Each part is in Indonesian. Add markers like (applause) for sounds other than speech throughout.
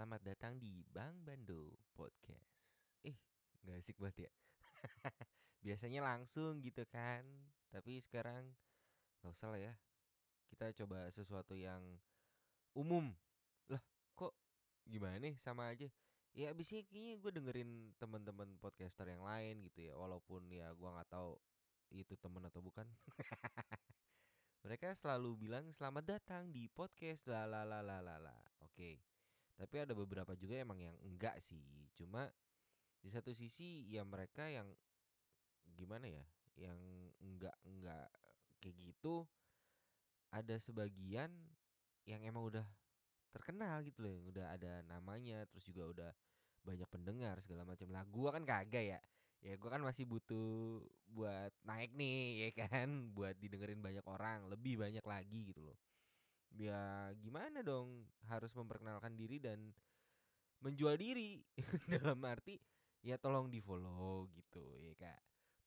Selamat datang di Bang Bando Podcast. Eh, nggak asik banget ya. (laughs) Biasanya langsung gitu kan, tapi sekarang nggak usah lah ya. Kita coba sesuatu yang umum. Lah, kok gimana nih sama aja? Ya abisnya kayaknya gue dengerin teman-teman podcaster yang lain gitu ya, walaupun ya gue nggak tahu itu temen atau bukan. (laughs) Mereka selalu bilang selamat datang di podcast la. Oke. Tapi ada beberapa juga emang yang enggak sih. Cuma di satu sisi ya mereka yang gimana ya? Yang enggak enggak kayak gitu ada sebagian yang emang udah terkenal gitu loh, yang udah ada namanya, terus juga udah banyak pendengar segala macam. Lah gua kan kagak ya. Ya gua kan masih butuh buat naik nih ya kan, (laughs) buat didengerin banyak orang, lebih banyak lagi gitu loh ya gimana dong harus memperkenalkan diri dan menjual diri. (laughs) Dalam arti ya tolong di follow gitu ya kak.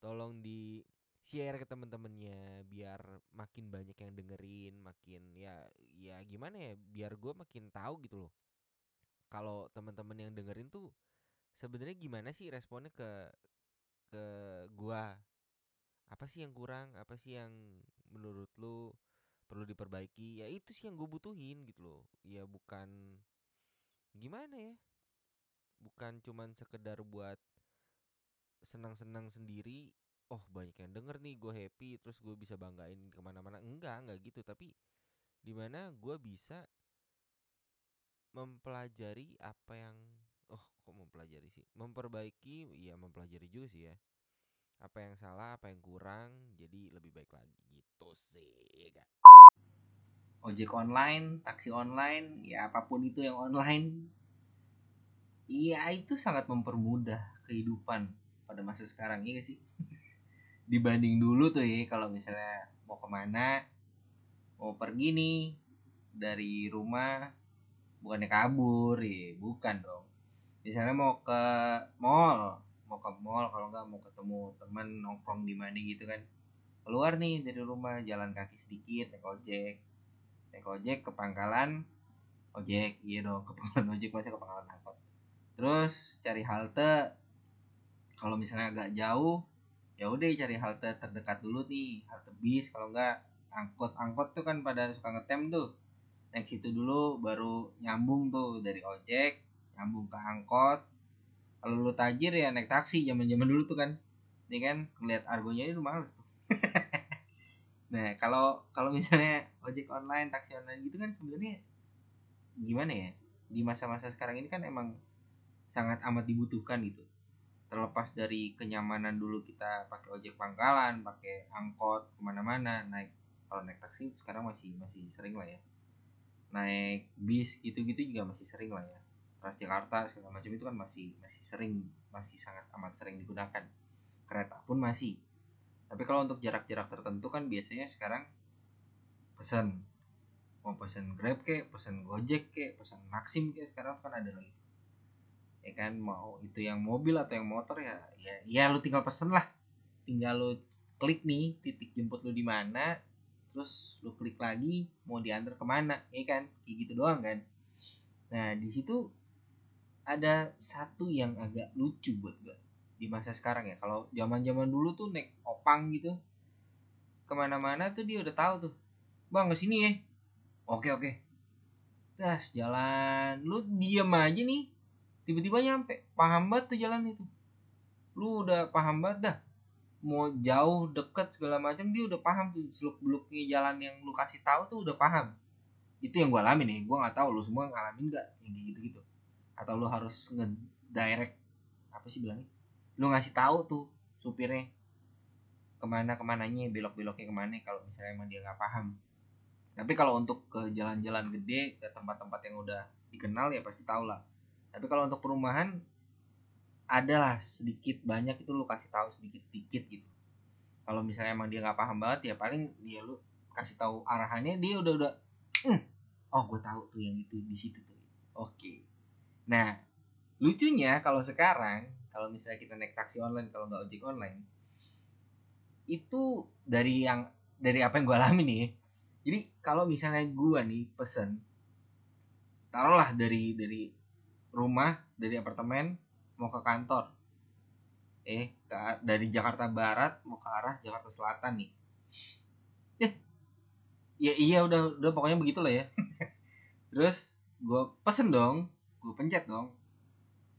Tolong di share ke temen-temennya biar makin banyak yang dengerin makin ya ya gimana ya biar gue makin tahu gitu loh. Kalau teman-teman yang dengerin tuh sebenarnya gimana sih responnya ke ke gua? Apa sih yang kurang? Apa sih yang menurut lu perlu diperbaiki ya itu sih yang gue butuhin gitu loh. Ya bukan gimana ya bukan cuman sekedar buat senang-senang sendiri oh banyak yang denger nih gue happy terus gue bisa banggain ke mana-mana. Enggak enggak gitu. Tapi di mana gue bisa mempelajari apa yang oh kok mempelajari sih? Memperbaiki ya mempelajari juga sih ya. Apa yang salah apa yang kurang jadi lebih baik lagi. Gitu sih gak ojek online, taksi online, ya apa pun itu yang online. Iya itu sangat mempermudah kehidupan pada masa sekarang ya sih. (laughs) Dibanding dulu tuh ya kalau misalnya mau ke mana, mau pergi nih dari rumah, bukannya kabur ya, bukan dong. Misalnya mau ke mall, mau ke mall kalau nggak mau ketemu teman nongkrong di mana gitu kan. Keluar nih dari rumah, jalan kaki sedikit, naik ojek, naik ojek ke pangkalan ojek iya dong (laughs) ke pangkalan ojek masih ke pangkalan angkot. Terus cari halte kalau misalnya agak jauh ya udah cari halte terdekat dulu nih halte bis kalau enggak angkot. Angkot tuh kan pada suka ngetem tuh. Naik situ dulu baru nyambung tuh dari ojek nyambung ke angkot. Kalau lu tajir ya naik taksi zaman zaman dulu tuh kan. Ini kan ngeliat argonya itu males tuh (laughs) Nah, kalau kalau misalnya ojek online, taksi online gitu kan sebenarnya gimana ya? Di masa-masa sekarang ini kan emang sangat amat dibutuhkan gitu. Terlepas dari kenyamanan dulu kita pakai ojek pangkalan, pakai angkot ke mana-mana, naik kalau naik taksi sekarang masih masih sering lah ya. Naik bis gitu-gitu juga masih sering lah ya. Transjakarta segala macam itu kan masih masih sering, masih sangat amat sering digunakan. Kereta pun masih tapi kalau untuk jarak-jarak tertentu kan biasanya sekarang pesan mau pesan grab ke pesan gojek ke pesan maxim ke sekarang kan ada lagi. Ya kan mau itu yang mobil atau yang motor ya ya ya lu tinggal pesen lah. Tinggal lu klik nih titik jemput lu di mana terus lu klik lagi mau diantar ke mana ya kan? Kayak gitu doang kan. Nah di situ ada satu yang agak lucu buat gue di masa sekarang ya. Kalau zaman zaman dulu tuh naik opang gitu. Ke mana-mana tuh dia udah tahu tuh. Bang ke sini ya. Oke oke. Terus jalan. Lu diem aja nih. Tiba-tiba nyampe. Paham banget tuh jalan itu. Lu udah paham banget dah. Mau jauh deket segala macam dia udah paham tuh. Seluk beluknya jalan yang lu kasih tahu tuh udah paham. Itu yang gue alami nih gue nggak tahu lu semua ngalamin nggak yang gitu gitu atau lu harus ngedirect apa sih bilangnya lu ngasih tahu tuh supirnya ke mana ke mananya belok beloknya ke mana kalau misalnya emang dia nggak paham. Tapi kalau untuk ke jalan-jalan gede ke tempat-tempat yang udah dikenal ya pasti tau lah. Tapi kalau untuk perumahan adalah sedikit banyak itu lu kasih tahu sedikit sedikit gitu. Kalau misalnya emang dia nggak paham banget ya paling dia lu kasih tahu arahannya dia udah udah mm, oh gue tahu tuh yang itu di situ tuh. Oke. Nah lucunya kalau sekarang kalau misalnya kita naik taksi online kalau nggak ojek online itu dari yang dari apa yang gue alami nih jadi kalau misalnya gue nih pesen taruhlah dari dari rumah dari apartemen mau ke kantor. Eh ke, dari Jakarta Barat mau ke arah Jakarta Selatan nih. Eh ya iya udah udah pokoknya begitulah ya. (laughs) Terus gue pesen dong gue pencet dong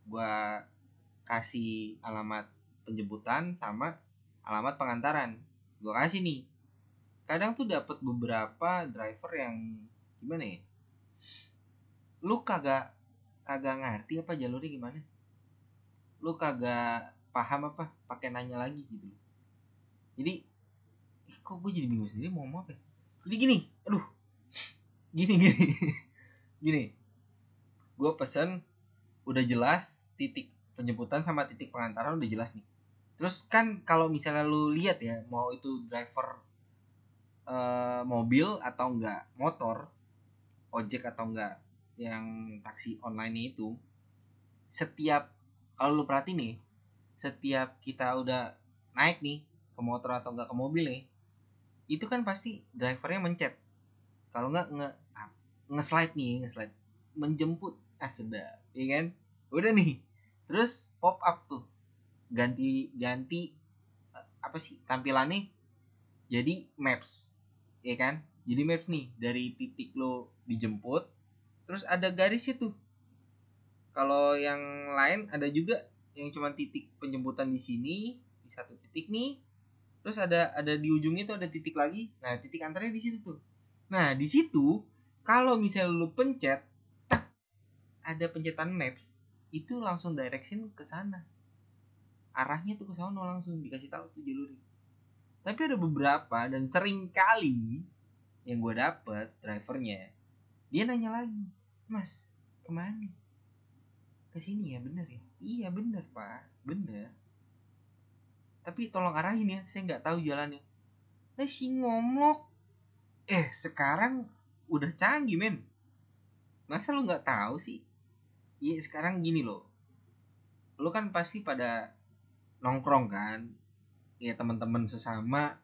gue kasih alamat penjemputan sama alamat pengantaran. Gue kasih nih. Kadang tuh dapat beberapa driver yang gimana ya? Lu kagak kagak ngerti apa jalurnya gimana? Lu kagak paham apa? Pakai nanya lagi gitu jadi eh, kok gue jadi bingung sendiri mau ngomong apa ya? jadi gini aduh. Gini (laughs) gini. Gini. Gue pesen udah jelas titik penjemputan sama titik pengantaran udah jelas nih. Terus kan kalau misalnya lu lihat ya mau itu driver uh, mobil atau enggak motor ojek atau enggak yang taksi online itu setiap kalau lu perhati nih setiap kita udah naik nih ke motor atau enggak ke mobil nih itu kan pasti drivernya mencet. Kalau enggak nge nge-slide nih nge-slide menjemput ah sedap iya kan? Udah nih terus pop up tuh. Ganti ganti eh, apa sih tampilannya? Jadi maps ya kan? Jadi maps nih dari titik lo dijemput. Terus ada garis itu kalau yang lain ada juga yang cuma titik penjemputan di sini di satu titik nih. Terus ada ada di ujungnya tuh ada titik lagi. Nah titik antaranya di situ tuh. Nah di situ kalau misalnya lu pencet tak ada pencetan maps itu langsung direction ke sana. Arahnya tuh ke sana langsung dikasih tahu tuh jalurnya. Tapi ada beberapa dan sering kali yang gue dapet drivernya dia nanya lagi mas ke mana? Ke sini ya bener ya? Iya bener pak bener. Tapi tolong arahin ya saya nggak tahu jalannya. Nah si ngomong eh sekarang udah canggih men. Masa lu nggak tahu sih iya sekarang gini loh. Lu kan pasti pada nongkrong kan? Ya teman-teman sesama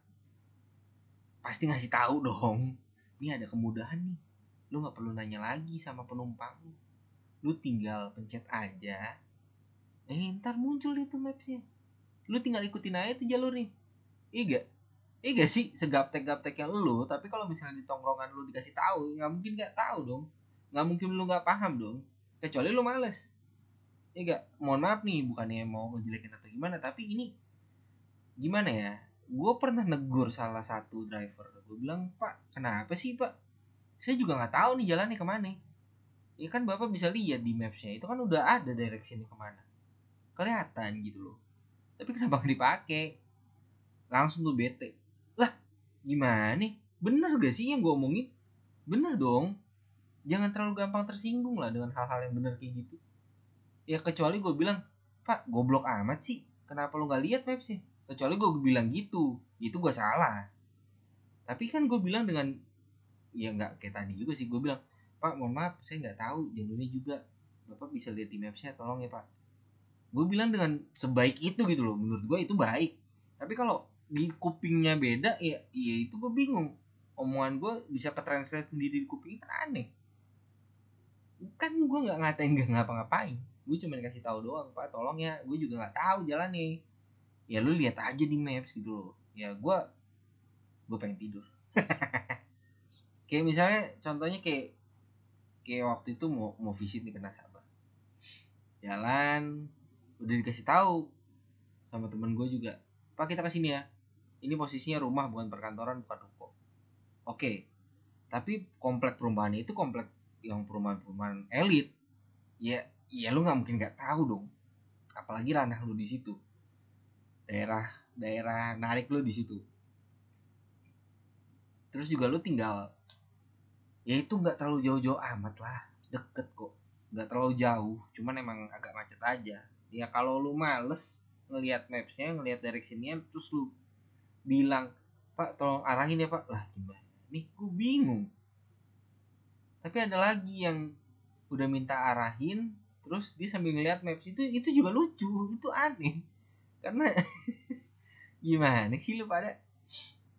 pasti ngasih tahu dong. Ini ada kemudahan nih. Lu nggak perlu nanya lagi sama penumpang. Lu tinggal pencet aja. Eh ntar muncul itu mapsnya. Lu tinggal ikutin aja tuh jalur nih. Iya gak iya gak sih? Segaptek gapteknya lu tapi kalau misalnya di tongkrongan lu dikasih tahu nggak mungkin nggak tahu dong. Nggak mungkin lu nggak paham dong kecuali lu males. Ya gak mohon maaf nih bukannya mau ngejelekin atau gimana tapi ini gimana ya? Gue pernah negur salah satu driver. Gue bilang pak kenapa sih pak? Saya juga nggak tahu nih jalannya ke mana. Ya kan bapak bisa lihat di mapsnya itu kan udah ada directionnya ke mana. Kelihatan gitu loh. Tapi kenapa nggak dipakai? Langsung tuh bete. Lah gimana bener gak sih yang gue omongin? Bener dong jangan terlalu gampang tersinggung lah dengan hal-hal yang bener kayak gitu. Ya kecuali gue bilang pak goblok amat sih. Kenapa lu nggak lihat sih kecuali gue bilang gitu. Itu gue salah. Tapi kan gue bilang dengan ya nggak kayak tadi juga sih gue bilang pak mohon maaf saya nggak tahu jalurnya juga. Bapak bisa lihat di mapsnya tolong ya pak. Gue bilang dengan sebaik itu gitu loh menurut gue itu baik. Tapi kalau di kupingnya beda ya ya itu gue bingung. Omongan gue bisa ke translate sendiri di kuping kan aneh kan gue nggak ngatain gak ngapa-ngapain. Gue cuma dikasih tahu doang pak tolong ya gue juga nggak tahu jalan nih ya lu lihat aja di maps gitu loh. Ya gue gue pengen tidur. (laughs) Kayak misalnya contohnya kayak kayak waktu itu mau mau visit nih ke nasabah jalan udah dikasih tahu sama temen gue juga pak kita ke sini ya. Ini posisinya rumah bukan perkantoran bukan ruko. Oke. Tapi komplek perumahan itu komplek yang perumahan-perumahan elit ya ya lu nggak mungkin nggak tahu dong. Apalagi ranah lu di situ. Daerah daerah narik lu di situ. Terus juga lu tinggal ya itu nggak terlalu jauh-jauh amat lah deket kok. Nggak terlalu jauh cuman emang agak macet aja. Ya kalau lu males ngelihat mapsnya ngelihat directionnya terus lu bilang pak tolong arahin ya pak. Lah gimana? Nih gue bingung tapi ada lagi yang udah minta arahin terus dia sambil ngeliat maps. Itu itu juga lucu itu aneh. Karena (laughs) gimana sih lu pada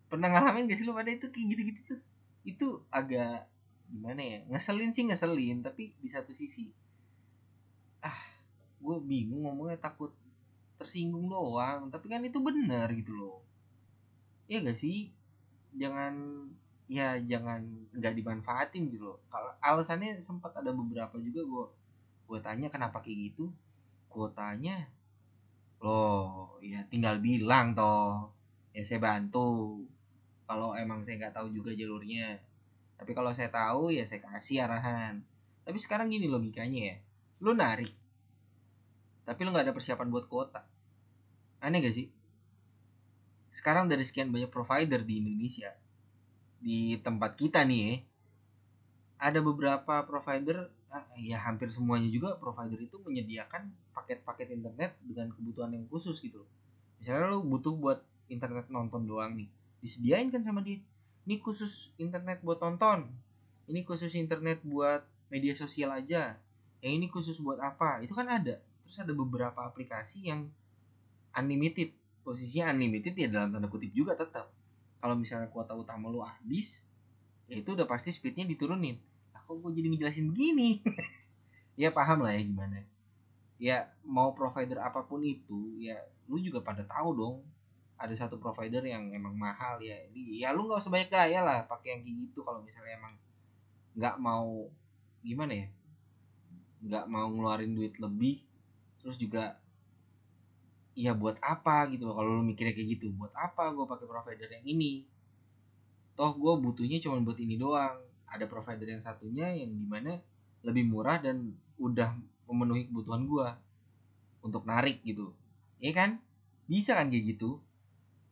pernah ngalamin gak sih lu pada itu kayak gitu-gitu tuh? Itu agak gimana ya ngeselin sih ngeselin tapi di satu sisi ah gue bingung ngomongnya takut tersinggung doang. Tapi kan itu benar gitu loh. Ya gak sih? Jangan ya jangan nggak dimanfaatin gitu loh. Kalau alasannya sempat ada beberapa juga gue gue tanya kenapa kayak gitu? Gue tanya loh ya tinggal bilang toh ya saya bantu. Kalau emang saya nggak tahu juga jalurnya. Tapi kalau saya tahu ya saya kasih arahan. Tapi sekarang gini logikanya ya lu narik tapi lu nggak ada persiapan buat kuota. Aneh gak sih? Sekarang dari sekian banyak provider di Indonesia di tempat kita nih ada beberapa provider ah, ya hampir semuanya juga provider itu menyediakan paket-paket internet dengan kebutuhan yang khusus gitu misalnya lu butuh buat internet nonton doang nih disediain kan sama dia. Ini khusus internet buat nonton ini khusus internet buat media sosial aja yang ini khusus buat apa? Itu kan ada. Terus ada beberapa aplikasi yang unlimited posisinya unlimited ya dalam tanda kutip juga tetap kalau misalnya kuota utama lu habis ya itu udah pasti speednya diturunin. Nah, kok gue jadi ngejelasin begini? (laughs) Ya paham lah ya gimana. Ya mau provider apa pun itu ya lu juga pada tahu dong. Ada satu provider yang emang mahal ya. Ya lu nggak usah banyak gaya lah pakai yang kayak gitu. Kalau misalnya emang nggak mau gimana ya? Nggak mau ngeluarin duit lebih terus juga ya buat apa? gitu kalau lu mikirnya kayak gitu buat apa gue pakai provider yang ini? Toh gue butuhnya cuma buat ini doang. Ada provider yang satunya yang di mana lebih murah dan udah memenuhi kebutuhan gue untuk narik gitu. Ya kan? Bisa kan kayak gitu?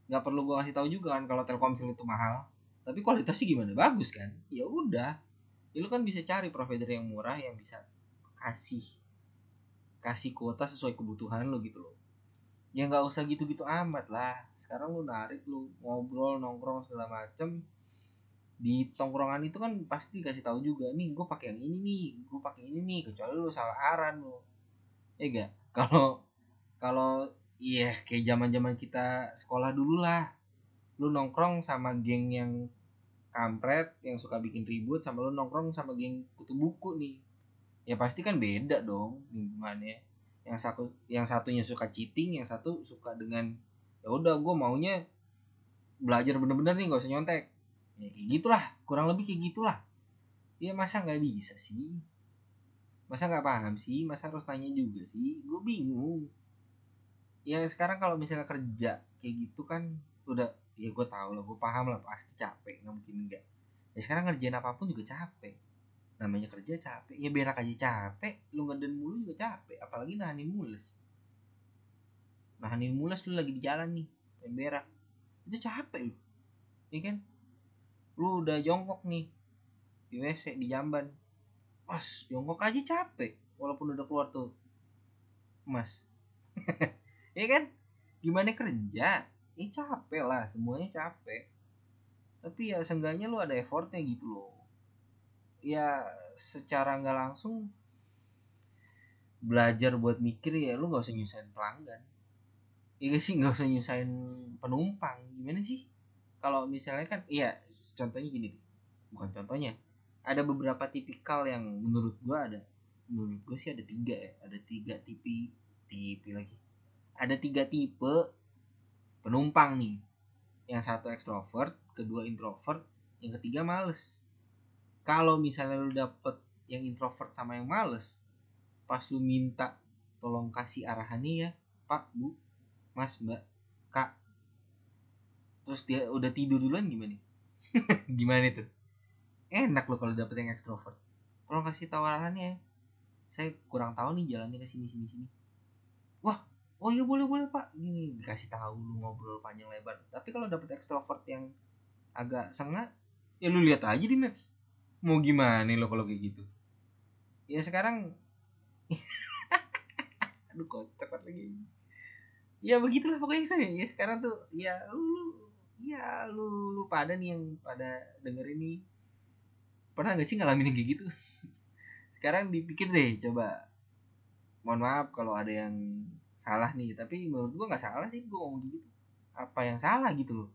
Nggak perlu gue kasih tahu juga kan kalau Telkomsel itu mahal. Tapi kualitasnya gimana? Bagus kan? Ya udah. Ya lu kan bisa cari provider yang murah yang bisa kasih kasih kuota sesuai kebutuhan lo gitu loh ya nggak usah gitu-gitu amat lah. Sekarang lu narik lu ngobrol nongkrong segala macem. Di tongkrongan itu kan pasti kasih tahu juga nih gue pakai yang ini nih gue pakai ini nih. Kecuali lu salah aran lu. Ya gak (laughs) kalau kalau iya kayak zaman zaman kita sekolah dulu lah. Lu nongkrong sama geng yang kampret yang suka bikin ribut sama lu nongkrong sama geng kutu buku nih. Ya pasti kan beda dong lingkungannya yang satu yang satunya suka cheating yang satu suka dengan ya udah gue maunya belajar bener-bener nih gak usah nyontek. Ya kayak gitulah kurang lebih kayak gitulah. Ya masa nggak bisa sih? Masa nggak paham sih? Masa harus tanya juga sih? Gue bingung. Ya sekarang kalau misalnya kerja kayak gitu kan udah ya gue tau lah gue paham lah pasti capek nggak mungkin enggak ya sekarang ngerjain apa pun juga capek namanya kerja capek. Ya berak aja capek. Lu ngeden mulu juga capek apalagi nahanin mules nahanin mules lu lagi di jalan nih main berak. Itu capek lu. Ya kan? Lu udah jongkok nih di WC di jamban. Mas jongkok aja capek walaupun udah keluar tuh. Mas. (laughs) Ya kan? Gimana kerja? Ini capek lah semuanya capek. Tapi ya seenggaknya lu ada effortnya gitu loh ya secara nggak langsung belajar buat mikir ya lu nggak usah nyusahin pelanggan. Iya sih nggak usah nyusahin penumpang. Gimana sih? Kalau misalnya kan iya contohnya gini bukan contohnya. Ada beberapa tipikal yang menurut gua ada. Menurut gua sih ada tiga ya. Ada tiga tipe tipe lagi. Ada tiga tipe penumpang nih. Yang satu ekstrovert kedua introvert yang ketiga males kalau misalnya lu dapet yang introvert sama yang males pas lu minta tolong kasih arahannya ya pak bu mas mbak kak. Terus dia udah tidur duluan gimana? (laughs) Gimana itu? Enak lo kalau dapet yang ekstrovert. Tolong kasih tahu arahannya. Ya saya kurang tahu nih jalannya ke sini sini sini. Wah oh iya boleh boleh pak. Ini dikasih tahu lu ngobrol panjang lebar. Tapi kalau dapet ekstrovert yang agak sengak ya lu lihat aja di maps mau gimana lo kalau kayak gitu? Ya sekarang (laughs) aduh kocak lagi. Ya begitulah pokoknya kan ya. Sekarang tuh ya lu ya lu lu pada nih yang pada denger ini. Pernah gak sih ngalamin kayak gitu? (laughs) Sekarang dipikir deh coba. Mohon maaf kalau ada yang salah nih tapi menurut gua nggak salah sih gua ngomong gitu. Apa yang salah gitu loh?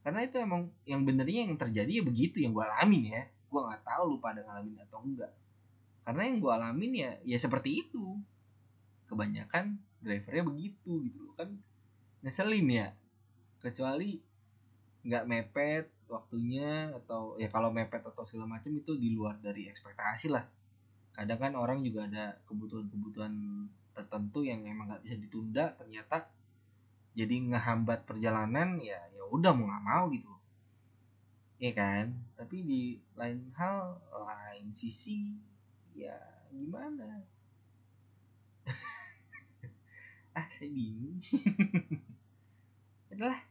Karena itu emang yang benernya yang terjadi ya begitu yang gua alamin ya gua nggak tahu lu pada ngalamin atau enggak. Karena yang gua alamin ya ya seperti itu. Kebanyakan drivernya begitu gitu loh. Kan ngeselin ya. Kecuali nggak mepet waktunya atau ya kalau mepet atau segala macam itu di luar dari ekspektasi lah. Kadang kan orang juga ada kebutuhan-kebutuhan tertentu yang emang nggak bisa ditunda ternyata jadi ngehambat perjalanan ya ya udah mau nggak mau gitu ya kan? Tapi di lain hal lain sisi ya gimana? (laughs) Ah saya bingung. (laughs) Adalah